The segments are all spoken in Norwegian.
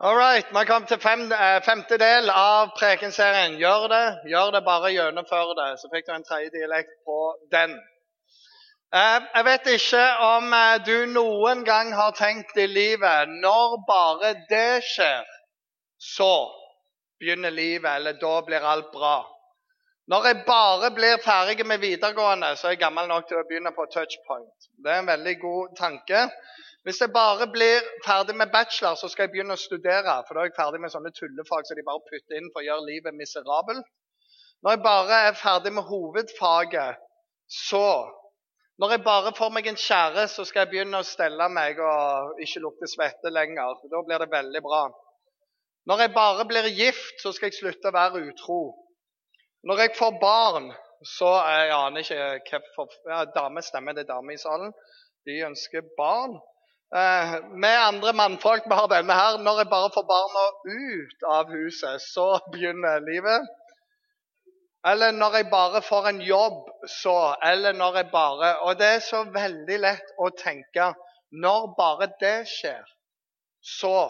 All right, Vi har kommet til fem, eh, femte del av prekenserien. Gjør det, gjør det, bare gjennomfør det. Så fikk du en tredje dialekt på den. Eh, jeg vet ikke om eh, du noen gang har tenkt i livet når bare det skjer, så begynner livet, eller da blir alt bra. Når jeg bare blir ferdig med videregående, så er jeg gammel nok til å begynne på touchpoint. Det er en veldig god tanke. Hvis jeg bare blir ferdig med bachelor, så skal jeg begynne å studere. For da er jeg ferdig med sånne tullefag som så de bare putter inn for å gjøre livet miserabel. Når jeg bare er ferdig med hovedfaget, så Når jeg bare får meg en kjære, så skal jeg begynne å stelle meg og ikke lukte svette lenger. For da blir det veldig bra. Når jeg bare blir gift, så skal jeg slutte å være utro. Når jeg får barn, så Jeg aner ikke hva for ja, Dame stemmer, det er dame i salen. De ønsker barn. Eh, med andre mannfolk vi har denne her. Når jeg bare får barna ut av huset, så begynner livet. Eller når jeg bare får en jobb, så. Eller når jeg bare Og det er så veldig lett å tenke når bare det skjer, så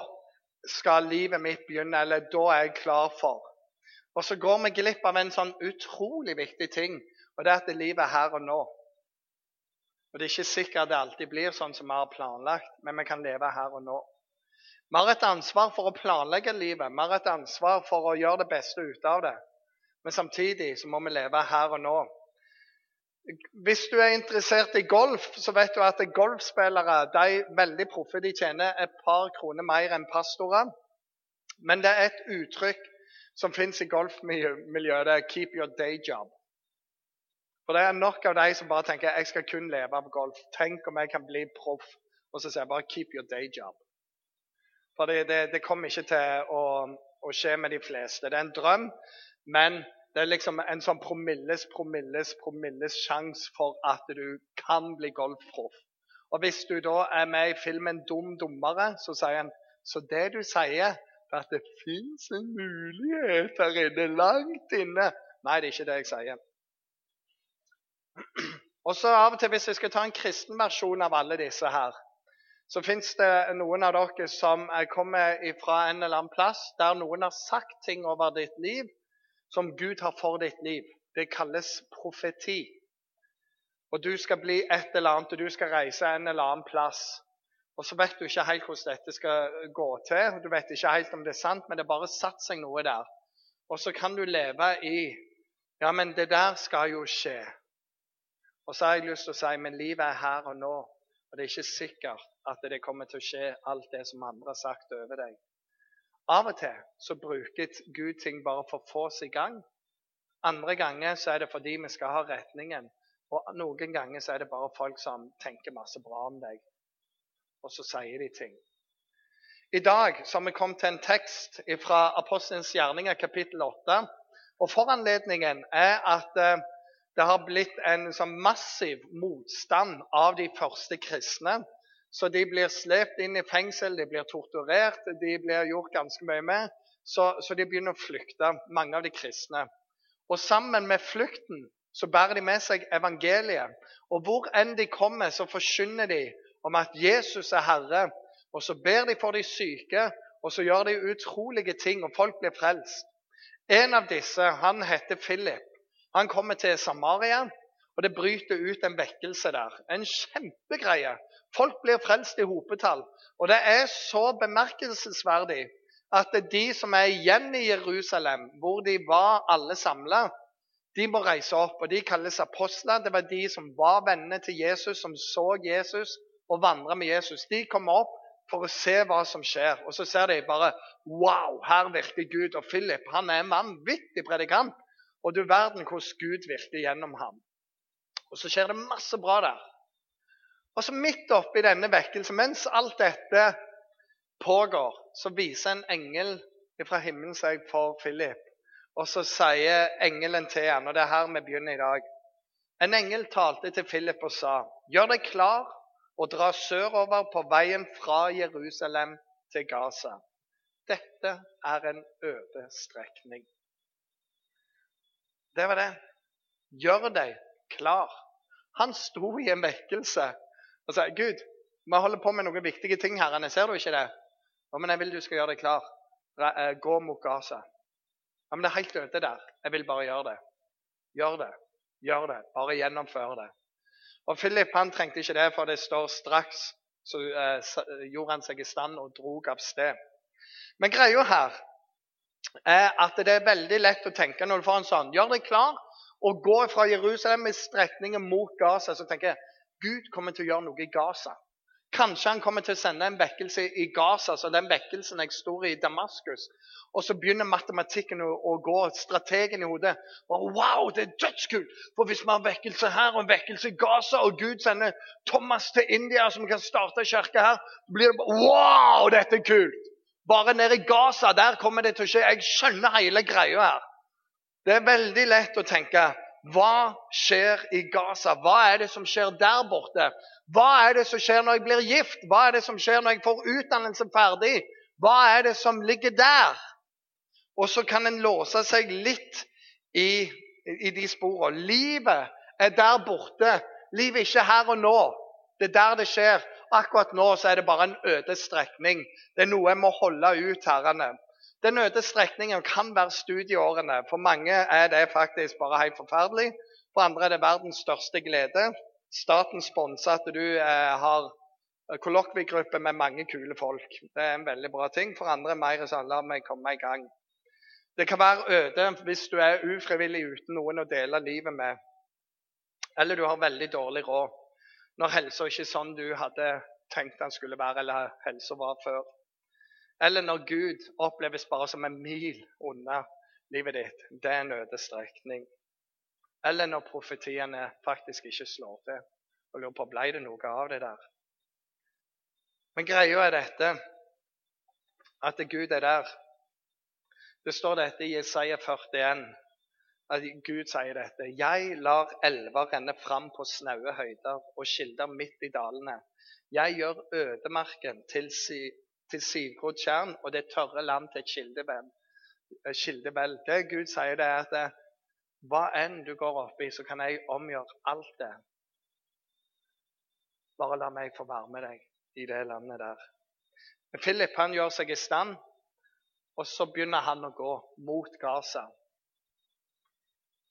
skal livet mitt begynne. Eller da er jeg klar for. Og så går vi glipp av en sånn utrolig viktig ting, og det er at livet er her og nå. Og Det er ikke sikkert det alltid blir sånn som vi har planlagt, men vi kan leve her og nå. Vi har et ansvar for å planlegge livet, vi har et ansvar for å gjøre det beste ut av det. Men samtidig så må vi leve her og nå. Hvis du er interessert i golf, så vet du at golfspillere de er veldig proffe. De tjener et par kroner mer enn pastorer. Men det er et uttrykk som fins i golfmiljøet. Det er 'keep your day job'. For det er nok av de som bare tenker jeg skal kun leve av golf. Tenk om jeg kan bli proff. Og så sier jeg bare 'keep your day job'. For det, det, det kommer ikke til å, å, skje med de fleste. Det er en drøm, men det er liksom en sånn promilles, promilles, promilles sjanse for at du kan bli golfproff. Og hvis du da er med i filmen 'Dum dummere', så sier han så det du sier, er at det fins en mulighet her inne, langt inne. Nei, det er ikke det jeg sier. Og så av og til, Hvis jeg skal ta en kristen versjon av alle disse her, så fins det noen av dere som kommer fra en eller annen plass der noen har sagt ting over ditt liv som Gud har for ditt liv. Det kalles profeti. Og du skal bli et eller annet, og du skal reise en eller annen plass. Og så vet du ikke helt hvordan dette skal gå til. Du vet ikke helt om det er sant, men det bare satt seg noe der. Og så kan du leve i Ja, men det der skal jo skje. Og så har jeg lyst til å si men livet er her og nå. Og det er ikke sikkert at det kommer til å skje alt det som andre har sagt over deg. Av og til så bruker Gud ting bare for å få oss i gang. Andre ganger så er det fordi vi skal ha retningen. Og noen ganger så er det bare folk som tenker masse bra om deg. Og så sier de ting. I dag så har vi kommet til en tekst fra Apostelens gjerninger kapittel 8. Og foranledningen er at eh, det har blitt en sånn massiv motstand av de første kristne. Så de blir slept inn i fengsel, de blir torturert, de blir gjort ganske mye med. Så, så de begynner å flykte, mange av de kristne. Og sammen med flukten så bærer de med seg evangeliet. Og hvor enn de kommer, så forkynner de om at Jesus er Herre. Og så ber de for de syke, og så gjør de utrolige ting, og folk blir frelst. En av disse han heter Philip. Han kommer til Samaria, og det bryter ut en vekkelse der. En kjempegreie. Folk blir frelst i hopetall. Og det er så bemerkelsesverdig at de som er igjen i Jerusalem, hvor de var alle samla, de må reise opp. og De kalles apostler. Det var de som var vennene til Jesus, som så Jesus og vandra med Jesus. De kommer opp for å se hva som skjer. Og så ser de bare Wow, her virker Gud. Og Philip han er en vanvittig predikant. Og du verden hvordan Gud virker gjennom ham. Og så skjer det masse bra der. Og så midt oppi denne vekkelsen, mens alt dette pågår, så viser en engel fra himmelen seg for Philip. Og så sier engelen til han, og det er her vi begynner i dag En engel talte til Philip og sa, gjør deg klar og dra sørover på veien fra Jerusalem til Gaza. Dette er en øde strekning. Det var det. Gjør deg klar. Han sto i en vekkelse og sa Gud, vi holder på med noen viktige ting, herrene. Ser du ikke det? Ja, men jeg vil du skal gjøre deg klar. Eh, Gå mot Gaza. Ja, men det er helt øde der. Jeg vil bare gjøre det. Gjør det. Gjør det. Bare gjennomfør det. Og Philip han trengte ikke det, for det står straks så eh, gjorde han seg i stand og drog av sted. Men greia her er at det er veldig lett å tenke når du får en sånn Gjør deg klar og gå fra Jerusalem i strekningen mot Gaza. Så tenker jeg Gud kommer til å gjøre noe i Gaza. Kanskje han kommer til å sende en vekkelse i Gaza, så den vekkelsen jeg står i Damaskus. Og så begynner matematikken å, å gå, strategen i hodet. Og wow, det er dødskult! For hvis vi har vekkelse her og vekkelse i Gaza, og Gud sender Thomas til India, vi kan starte kirke her, blir det bare Wow, dette er kult! Bare nede i Gaza, der kommer det til å skje. Jeg skjønner hele greia her. Det er veldig lett å tenke hva skjer i Gaza? Hva er det som skjer der borte? Hva er det som skjer når jeg blir gift? Hva er det som skjer når jeg får utdannelse ferdig? Hva er det som ligger der? Og så kan en låse seg litt i, i de sporene. Livet er der borte. Livet er ikke her og nå. Det er der det skjer. Akkurat nå så er det bare en øde strekning. Det er noe jeg må holde ut, herrene. Den øde strekningen kan være studieårene. For mange er det faktisk bare helt forferdelig. For andre er det verdens største glede. Staten sponser at du eh, har kollokviegruppe med mange kule folk. Det er en veldig bra ting. For andre er mer sånn la meg komme i gang. Det kan være øde hvis du er ufrivillig uten noen å dele livet med. Eller du har veldig dårlig råd når helsa ikke er sånn du hadde tenkt den skulle være, eller helsa var før. Eller når Gud oppleves bare som en mil unna livet ditt. Det er en øde strekning. Eller når profetiene faktisk ikke slår til. Og lurer på ble det noe av det der. Men greia er dette at Gud er der. Det står dette i Jesaja 41 at Gud sier dette. Jeg lar elver renne fram på snaue høyder og kilder midt i dalene. Jeg gjør ødemarken til, si, til sivgrodd tjern og det tørre land til et kildevel. Det Gud sier, det er at eh, hva enn du går opp i, så kan jeg omgjøre alt det. Bare la meg få være med deg i det landet der. Men Philip han gjør seg i stand, og så begynner han å gå mot Gaza.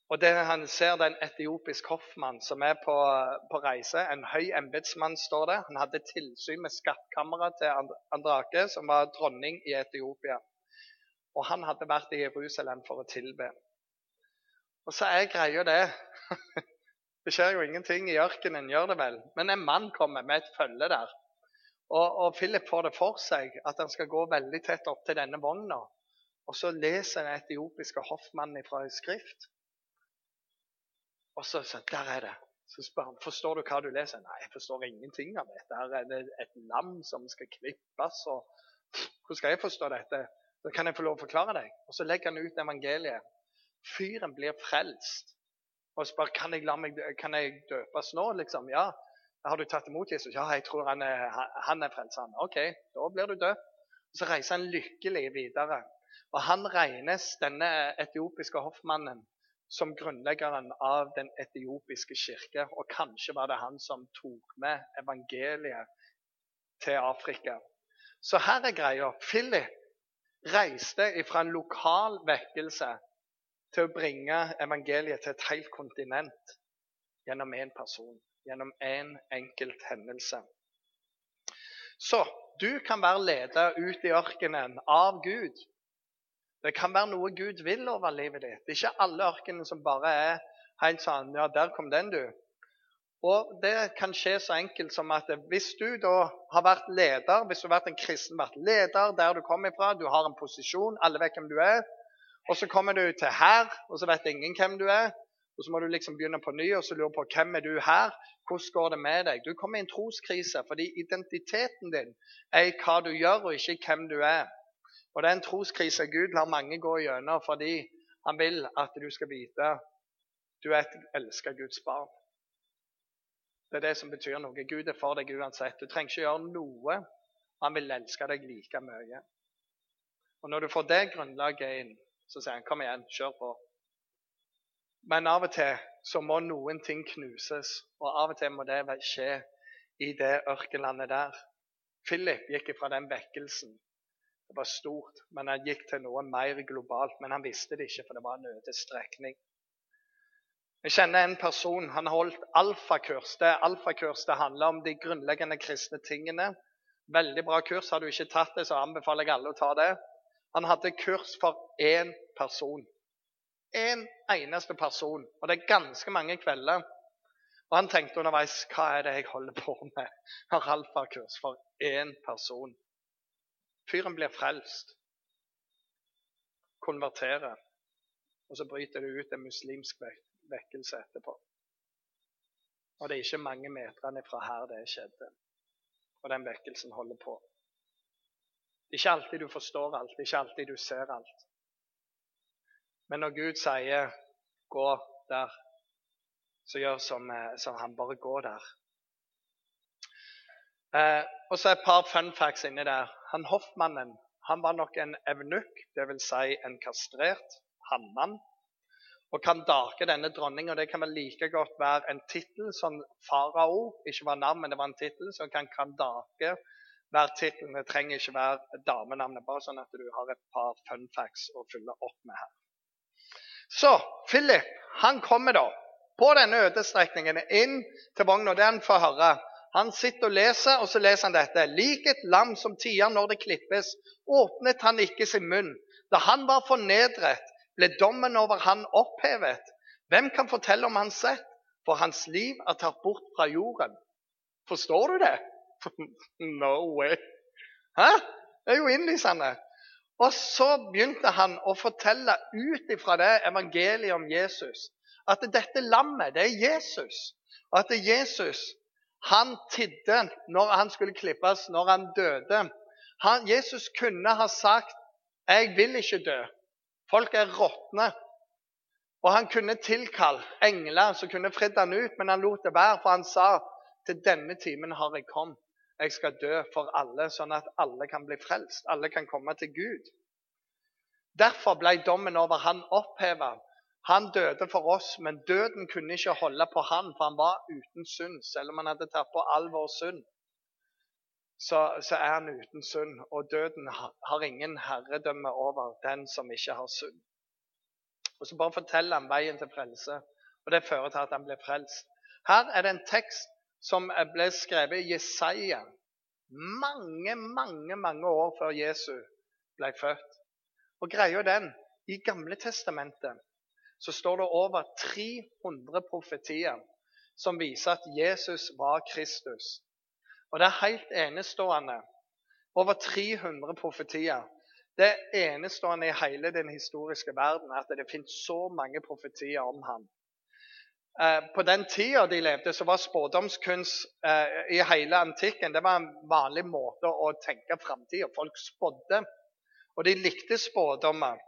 Og det Han ser det er en etiopisk hoffmann som er på, på reise. En høy embetsmann står det. Han hadde tilsyn med skattkammeret til Andrake, som var dronning i Etiopia. Og han hadde vært i Jerusalem for å tilbe. Og så er greia det Det skjer jo ingenting i ørkenen, gjør det vel? Men en mann kommer med et følge der. Og, og Philip får det for seg at han skal gå veldig tett opp til denne vogna. Og så leser den etiopiske hoffmannen fra ei skrift. Og så han, der er det. Så spør han forstår du hva du leser. Nei, jeg forstår ingenting av dette. Det er det et lam som skal klippes. og Hvordan skal jeg forstå dette? Så kan jeg få lov å forklare deg. Og så legger han ut evangeliet. Fyren blir frelst og spør kan jeg, meg, kan jeg døpes nå. liksom, ja. Har du tatt imot Jesus? Ja, jeg tror han er, han er frelseren. OK, da blir du døpt. Så reiser han lykkelig videre. Og han regnes, denne etiopiske hoffmannen, som grunnleggeren av den etiopiske kirke. Og kanskje var det han som tok med evangeliet til Afrika. Så her er greia. Philip reiste fra en lokal vekkelse til å bringe evangeliet til et helt kontinent gjennom én person, gjennom én en enkelt hendelse. Så du kan være leder ut i ørkenen av Gud. Det kan være noe Gud vil over livet ditt. Det er ikke alle ørkenene som bare er helt sånn Ja, der kom den, du. Og det kan skje så enkelt som at hvis du da har vært leder, hvis du har vært en kristen, vært leder der du kommer fra, du har en posisjon, alle vet hvem du er, og så kommer du til her, og så vet ingen hvem du er, og så må du liksom begynne på ny og så lure på hvem er du her, hvordan går det med deg? Du kommer i en troskrise fordi identiteten din er i hva du gjør, og ikke hvem du er. Og det er en troskrise Gud lar mange gå gjennom fordi han vil at du skal vite du er et elska Guds barn. Det er det som betyr noe. Gud er for deg uansett. Du trenger ikke gjøre noe. Han vil elske deg like mye. Og Når du får det grunnlaget inn, så sier han kom igjen, kjør på. Men av og til så må noen ting knuses, og av og til må det skje i det ørkenlandet der. Philip gikk fra den vekkelsen Det var stort, men han gikk til noe mer globalt. Men han visste det ikke, for det var en ødestrekning. Jeg kjenner en person han holdt alfakurs. Det alfakurs det handler om de grunnleggende kristne tingene. Veldig bra kurs. Har du ikke tatt det, så anbefaler jeg alle å ta det. Han hadde kurs for én person. Én en eneste person. Og det er ganske mange kvelder. Og han tenkte underveis hva er det jeg holder på med? Har alfakurs for én person. Fyren blir frelst, konverterer, og så bryter det ut en muslimsk vekkelse etterpå. Og det er ikke mange meterne fra her det skjedde. Og den vekkelsen holder på. Det er ikke alltid du forstår alt, det er ikke alltid du ser alt. Men når Gud sier 'gå der', så gjør som, eh, som han bare går der. Eh, og så er et par fun facts inni der. Han Hoffmannen han var nok en evnukk, dvs. Si en kastrert hannmann. Og kan dake denne dronninga. Det kan vel like godt være en tittel som farao. Ikke var navn, men det var en tittel. Så kan Kandake være tittelen. Det trenger ikke være damenavnet. Bare sånn at du har et par fun facts å fylle opp med her. Så Philip han kommer da på denne ødestrekningen inn til vogna. Det han får høre. Han sitter og leser, og så leser han dette. Lik et lam som tier når det klippes, åpnet han ikke sin munn. Da han var fornedret, ble dommen over han opphevet. Hvem kan fortelle om hans rett? For hans liv er tatt bort fra jorden. Forstår du det? no way. Hæ? Det er jo innlysende. Og så begynte han å fortelle ut ifra det evangeliet om Jesus at dette lammet, det er Jesus. Og at Jesus han tidde når han skulle klippes, når han døde. Han, Jesus kunne ha sagt 'Jeg vil ikke dø'. Folk er råtne. Og han kunne tilkalt engler som kunne fridd han ut, men han lot det være, for han sa til denne timen har jeg kommet. Jeg skal dø for alle, sånn at alle kan bli frelst. Alle kan komme til Gud. Derfor ble dommen over han oppheva. Han døde for oss, men døden kunne ikke holde på han, for han var uten synd. Selv om han hadde tatt på all vår synd, så, så, er han uten synd. Og døden har ingen herredømme over den som ikke har synd. Og Så bare forteller han veien til frelse, og det fører til at han blir frelst. Her er det en tekst som ble skrevet i Jesaja mange, mange, mange år før Jesus ble født. Og greia den i Gamle testamentet så står det over 300 profetier som viser at Jesus var Kristus. Og det er helt enestående. Over 300 profetier. Det er enestående i hele den historiske verden at det finnes så mange profetier om ham. Eh, på den tida de levde, så var spådomskunst eh, i hele antikken det var en vanlig måte å tenke framtida. Folk spådde, og de likte spådommer.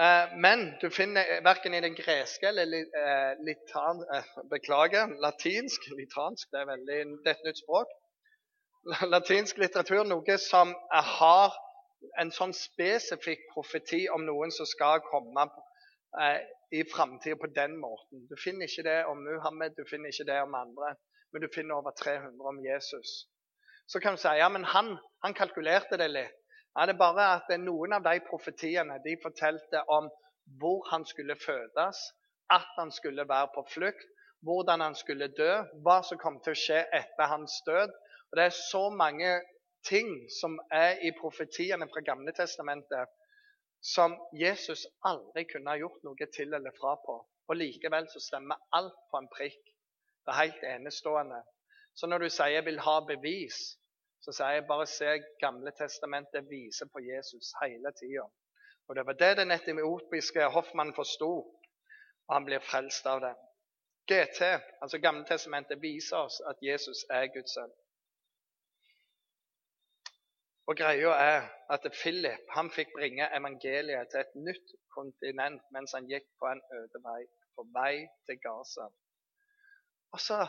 Eh, men du finner verken i den greske eller eh, litan, eh, beklager, latinsk litansk, det er veldig et nytt språk. Latinsk litteratur noe som har en sånn spesifikk profeti om noen som skal komme i framtida på den måten. Du finner ikke det om Muhammed, du finner ikke det om andre, men du finner over 300 om Jesus. Så kan du si ja, men han, han kalkulerte det litt. Ja, det er bare at Noen av de profetiene de fortalte om hvor han skulle fødes, at han skulle være på flukt, hvordan han skulle dø, hva som kom til å skje etter hans død. Og Det er så mange ting som er i profetiene fra Gamle testamentet som Jesus aldri kunne ha gjort noe til eller fra på. Og Likevel så stemmer alt på en prikk. Det er helt enestående. Så når du sier vil ha bevis', så sier jeg bare se Gamle testamentet viser på Jesus hele tida. Og det var det den etiopiske hoffmannen forsto, og han blir frelst av det. GT, altså Gamle testamentet, viser oss at Jesus er Guds sønn. Og greia er at Philip han fikk bringe evangeliet til et nytt kontinent mens han gikk på en øde vei, på vei til Gaza. Og så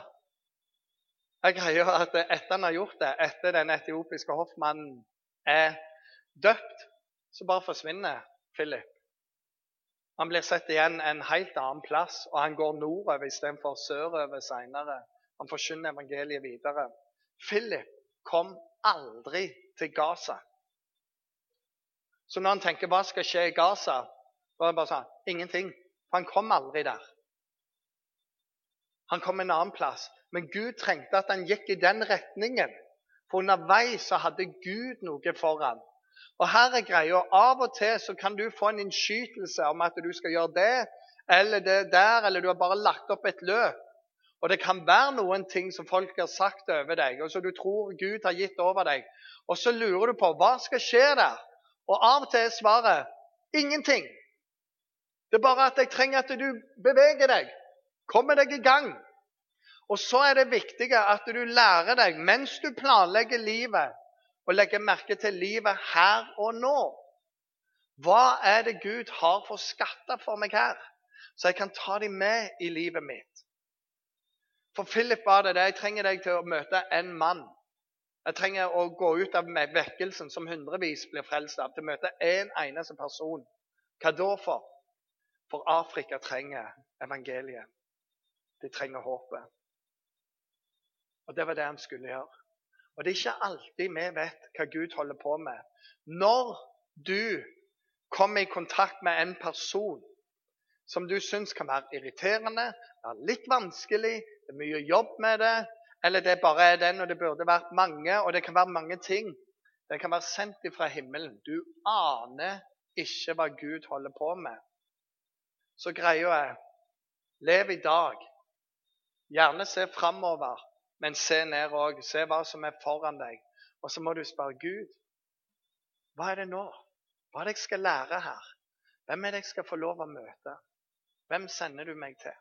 jeg greier at etter han har gjort det, etter den etiopiske hoffmannen er døpt, så bare forsvinner Philip. Han blir sett igjen en helt annen plass, og han går nordover istedenfor sørover seinere. Han forkynner evangeliet videre. Philip kom aldri til Gaza. Så når han tenker hva skal skje i Gaza, så er det bare sånn ingenting. For han kom aldri der. Han kom en annen plass. Men Gud trengte at han gikk i den retningen. For underveis så hadde Gud noe foran. Og her er greia. Av og til så kan du få en innskytelse om at du skal gjøre det eller det der, eller du har bare lagt opp et løp. Og det kan være noen ting som folk har sagt over deg, og som du tror Gud har gitt over deg. Og så lurer du på hva skal skje der. Og av og til er svaret ingenting. Det er bare at jeg trenger at du beveger deg, kommer deg i gang. Og så er det viktig at du lærer deg mens du planlegger livet, å legge merke til livet her og nå. Hva er det Gud har for skatter for meg her, så jeg kan ta dem med i livet mitt? For Philip var det det. Jeg trenger deg til å møte en mann. Jeg trenger å gå ut av vekkelsen som hundrevis blir frelst av, til å møte én en eneste person. Hva da for? For Afrika trenger evangeliet. De trenger håpet. Og det var det han skulle gjøre. Og det er ikke alltid vi vet hva Gud holder på med. Når du kommer i kontakt med en person som du syns kan være irriterende, være litt vanskelig, det er mye jobb med det, eller det bare er den, og det burde vært mange, og det kan være mange ting. Det kan være sendt fra himmelen. Du aner ikke hva Gud holder på med. Så greia er lev i dag. Gjerne se framover. Men se ned òg. Se hva som er foran deg. Og så må du spørre Gud hva er det nå? Hva er det jeg skal lære her? Hvem er det jeg skal få lov å møte? Hvem sender du meg til?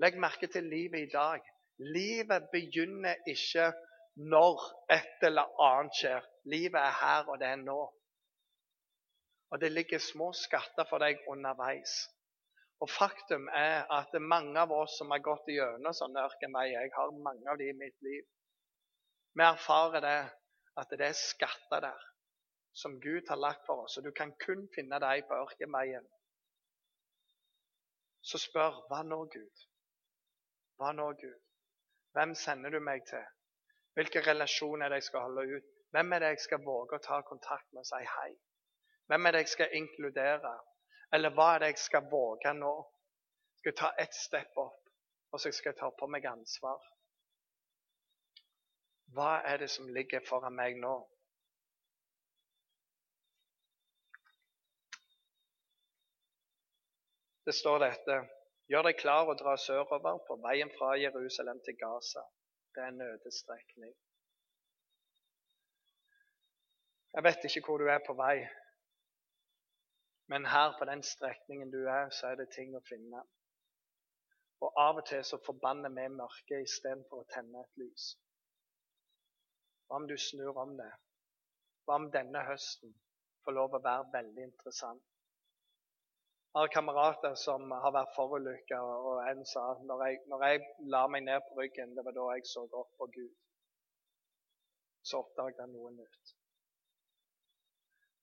Legg merke til livet i dag. Livet begynner ikke når et eller annet skjer. Livet er her, og det er nå. Og det ligger små skatter for deg underveis. Og faktum er at mange av oss som har gått gjennom sånne ørkenveier Jeg har mange av de i mitt liv. Vi erfarer det at det er skatter der som Gud har lagt for oss, og du kan kun finne dem på ørkenveien. Så spør hva nå, Gud? Hva nå, Gud? Hvem sender du meg til? Hvilke relasjoner er det jeg skal holde ut? Hvem er det jeg skal våge å ta kontakt med og si hei? Hvem er det jeg skal inkludere? Eller hva er det jeg skal våge nå? Skal jeg ta ett step opp, og så skal jeg ta på meg ansvar? Hva er det som ligger foran meg nå? Det står dette Gjør deg klar og dra sørover på veien fra Jerusalem til Gaza. Det er en nødestrekning. Jeg vet ikke hvor du er på vei, men her på den strekningen du er, så er det ting å finne. Og av og til så forbanner vi mørket istedenfor å tenne et lys. Hva om du snur om det? Hva om denne høsten får lov å være veldig interessant? Jeg har kamerater som har vært forulykka, og en sa når jeg, når jeg la meg ned på ryggen, det var da jeg så opp på Gud. Så oppdaget jeg noe nytt.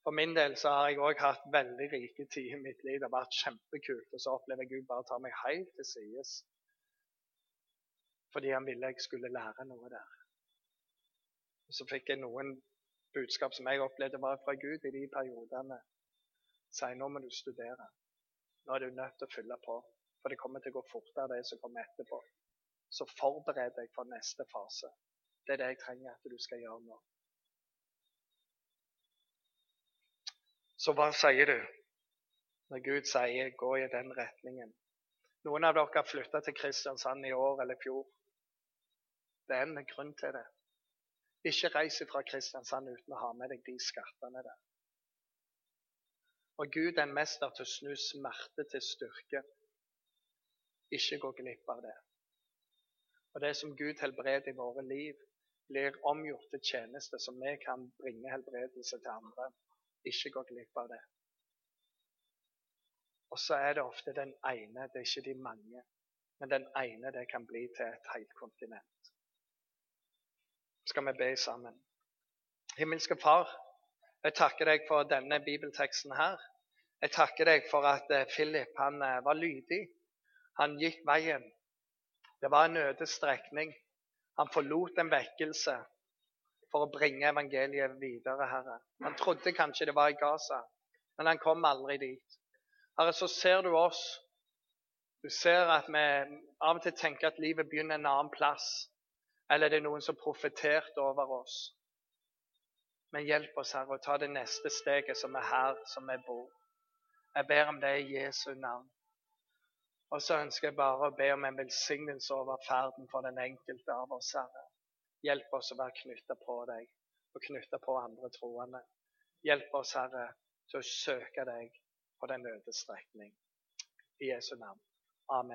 For min del så har jeg òg hatt veldig rike tider i mitt liv. Det har vært kjempekult. Og så opplever jeg Gud bare ta meg helt til sides. Fordi han ville jeg skulle lære noe der. Og så fikk jeg noen budskap som jeg opplevde var fra Gud i de periodene. Si nå må du studere. Nå er du nødt til å fylle på. For det kommer til å gå fortere, det som kommer etterpå. Så forbered deg for neste fase. Det er det jeg trenger at du skal gjøre nå. Så hva sier du når Gud sier 'gå i den retningen'? Noen av dere har flytta til Kristiansand i år eller fjor. Det er en grunn til det. Ikke reis fra Kristiansand uten å ha med deg de skattene der. Og Gud er en mester til å snu smerte til styrke. Ikke gå glipp av det. Og det som Gud helbreder i våre liv, blir omgjort til tjeneste som vi kan bringe helbredelse til andre. Ikke gå glipp av det. Og så er det ofte den ene, det er ikke de mange. Men den ene det kan bli til et helt kontinent. Skal vi be sammen? Himmelske Far, jeg takker deg for denne bibelteksten her. Jeg takker deg for at eh, Philip han eh, var lydig. Han gikk veien. Det var en øde strekning. Han forlot en vekkelse for å bringe evangeliet videre, Herre. Han trodde kanskje det var i Gaza, men han kom aldri dit. Herre, så ser du oss. Du ser at vi av og til tenker at livet begynner en annen plass. Eller det er noen som profeterte over oss. Men hjelp oss, Herre, å ta det neste steget som er her som vi bor. Jeg ber om det i Jesu navn. Og så ønsker jeg bare å be om en velsignelse over ferden for den enkelte av oss, Herre. Hjelp oss å være knytta på deg og knytta på andre troende. Hjelp oss, Herre, til å søke deg på den øde strekning. I Jesu navn. Amen.